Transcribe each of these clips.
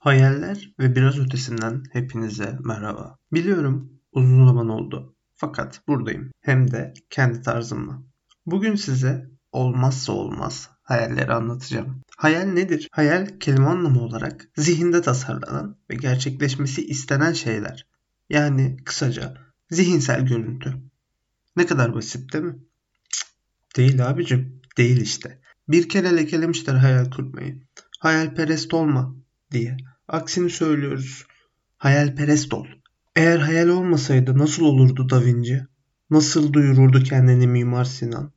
Hayaller ve biraz ötesinden hepinize merhaba. Biliyorum uzun zaman oldu. Fakat buradayım. Hem de kendi tarzımla. Bugün size olmazsa olmaz hayalleri anlatacağım. Hayal nedir? Hayal kelime anlamı olarak zihinde tasarlanan ve gerçekleşmesi istenen şeyler. Yani kısaca zihinsel görüntü. Ne kadar basit değil mi? Cık, değil abicim. Değil işte. Bir kere lekelemişler hayal kurmayı. Hayalperest olma diye. Aksini söylüyoruz. Hayalperest ol. Eğer hayal olmasaydı nasıl olurdu Da Vinci? Nasıl duyururdu kendini Mimar Sinan?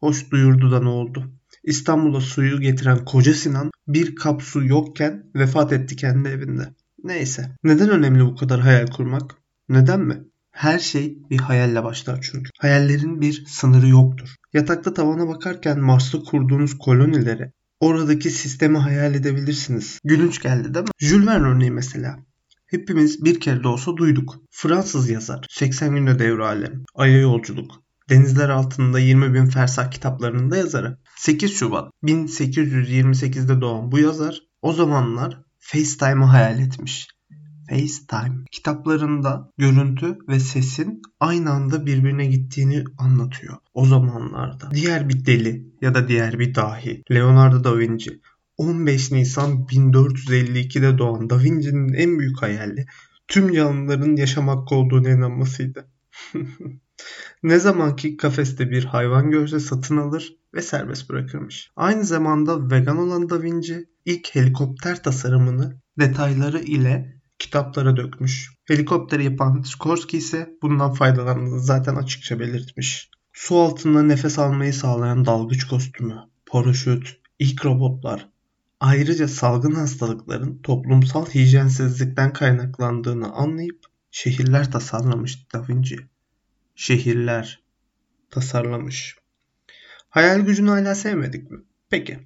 Hoş duyurdu da ne oldu? İstanbul'a suyu getiren koca Sinan bir kap su yokken vefat etti kendi evinde. Neyse. Neden önemli bu kadar hayal kurmak? Neden mi? Her şey bir hayalle başlar çünkü. Hayallerin bir sınırı yoktur. Yatakta tavana bakarken Mars'ta kurduğunuz kolonileri oradaki sistemi hayal edebilirsiniz. Gülünç geldi değil mi? Jules Verne örneği mesela. Hepimiz bir kere de olsa duyduk. Fransız yazar. 80 günde devre alem. Ay'a yolculuk. Denizler altında 20 bin fersah kitaplarının da yazarı. 8 Şubat 1828'de doğan bu yazar o zamanlar FaceTime'ı hayal etmiş. FaceTime kitaplarında görüntü ve sesin aynı anda birbirine gittiğini anlatıyor o zamanlarda. Diğer bir deli ya da diğer bir dahi Leonardo da Vinci 15 Nisan 1452'de doğan Da Vinci'nin en büyük hayali tüm canlıların yaşam hakkı olduğuna inanmasıydı. ne zaman ki kafeste bir hayvan görse satın alır ve serbest bırakırmış. Aynı zamanda vegan olan Da Vinci ilk helikopter tasarımını detayları ile kitaplara dökmüş. Helikopteri yapan Skorsky ise bundan faydalandığını zaten açıkça belirtmiş. Su altında nefes almayı sağlayan dalgıç kostümü, paraşüt, ilk robotlar, ayrıca salgın hastalıkların toplumsal hijyensizlikten kaynaklandığını anlayıp şehirler tasarlamış Da Vinci. Şehirler tasarlamış. Hayal gücünü hala sevmedik mi? Peki.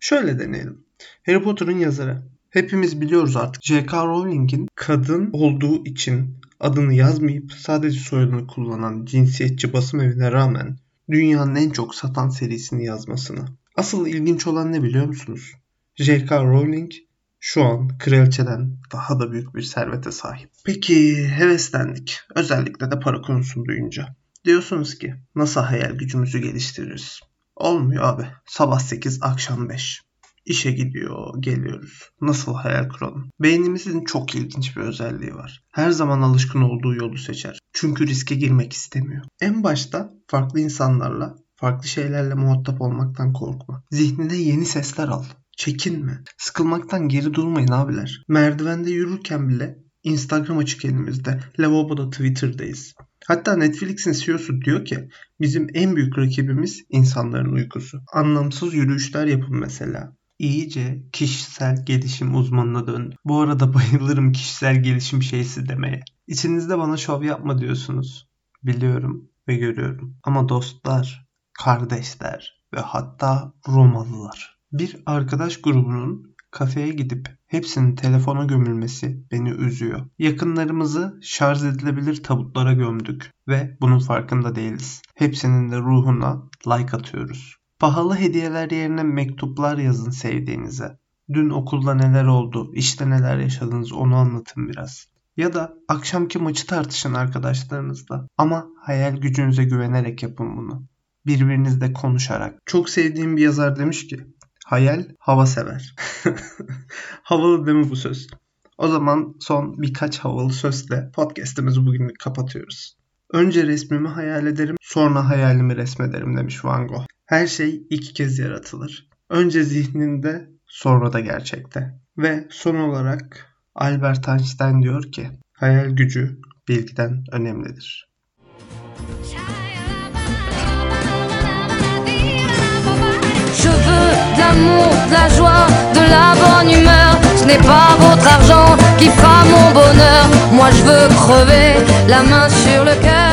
Şöyle deneyelim. Harry Potter'ın yazarı Hepimiz biliyoruz artık J.K. Rowling'in kadın olduğu için adını yazmayıp sadece soyadını kullanan cinsiyetçi basım evine rağmen dünyanın en çok satan serisini yazmasını. Asıl ilginç olan ne biliyor musunuz? J.K. Rowling şu an kraliçeden daha da büyük bir servete sahip. Peki heveslendik. Özellikle de para konusunu duyunca. Diyorsunuz ki nasıl hayal gücümüzü geliştiririz? Olmuyor abi. Sabah 8 akşam 5. İşe gidiyor, geliyoruz. Nasıl hayal kuralım? Beynimizin çok ilginç bir özelliği var. Her zaman alışkın olduğu yolu seçer. Çünkü riske girmek istemiyor. En başta farklı insanlarla, farklı şeylerle muhatap olmaktan korkma. Zihnine yeni sesler al. Çekinme. Sıkılmaktan geri durmayın abiler. Merdivende yürürken bile Instagram açık elimizde. Lavaboda Twitter'dayız. Hatta Netflix'in CEO'su diyor ki bizim en büyük rakibimiz insanların uykusu. Anlamsız yürüyüşler yapın mesela iyice kişisel gelişim uzmanına döndüm. Bu arada bayılırım kişisel gelişim şeysi demeye. İçinizde bana şov yapma diyorsunuz. Biliyorum ve görüyorum. Ama dostlar, kardeşler ve hatta Romalılar. Bir arkadaş grubunun kafeye gidip hepsinin telefona gömülmesi beni üzüyor. Yakınlarımızı şarj edilebilir tabutlara gömdük ve bunun farkında değiliz. Hepsinin de ruhuna like atıyoruz. Pahalı hediyeler yerine mektuplar yazın sevdiğinize. Dün okulda neler oldu, işte neler yaşadınız onu anlatın biraz. Ya da akşamki maçı tartışın arkadaşlarınızla. Ama hayal gücünüze güvenerek yapın bunu. Birbirinizle konuşarak. Çok sevdiğim bir yazar demiş ki hayal hava sever. Havalı değil mi bu söz? O zaman son birkaç havalı sözle podcast'imizi bugünlük kapatıyoruz. Önce resmimi hayal ederim, sonra hayalimi resmederim demiş Van Gogh. Her şey iki kez yaratılır. Önce zihninde, sonra da gerçekte. Ve son olarak Albert Einstein diyor ki, hayal gücü bilgiden önemlidir. Je veux de l'amour, de la joie, de la bonne humeur. Ce n'est pas votre argent qui fera mon bonheur. Moi je veux crever la main sur le cœur.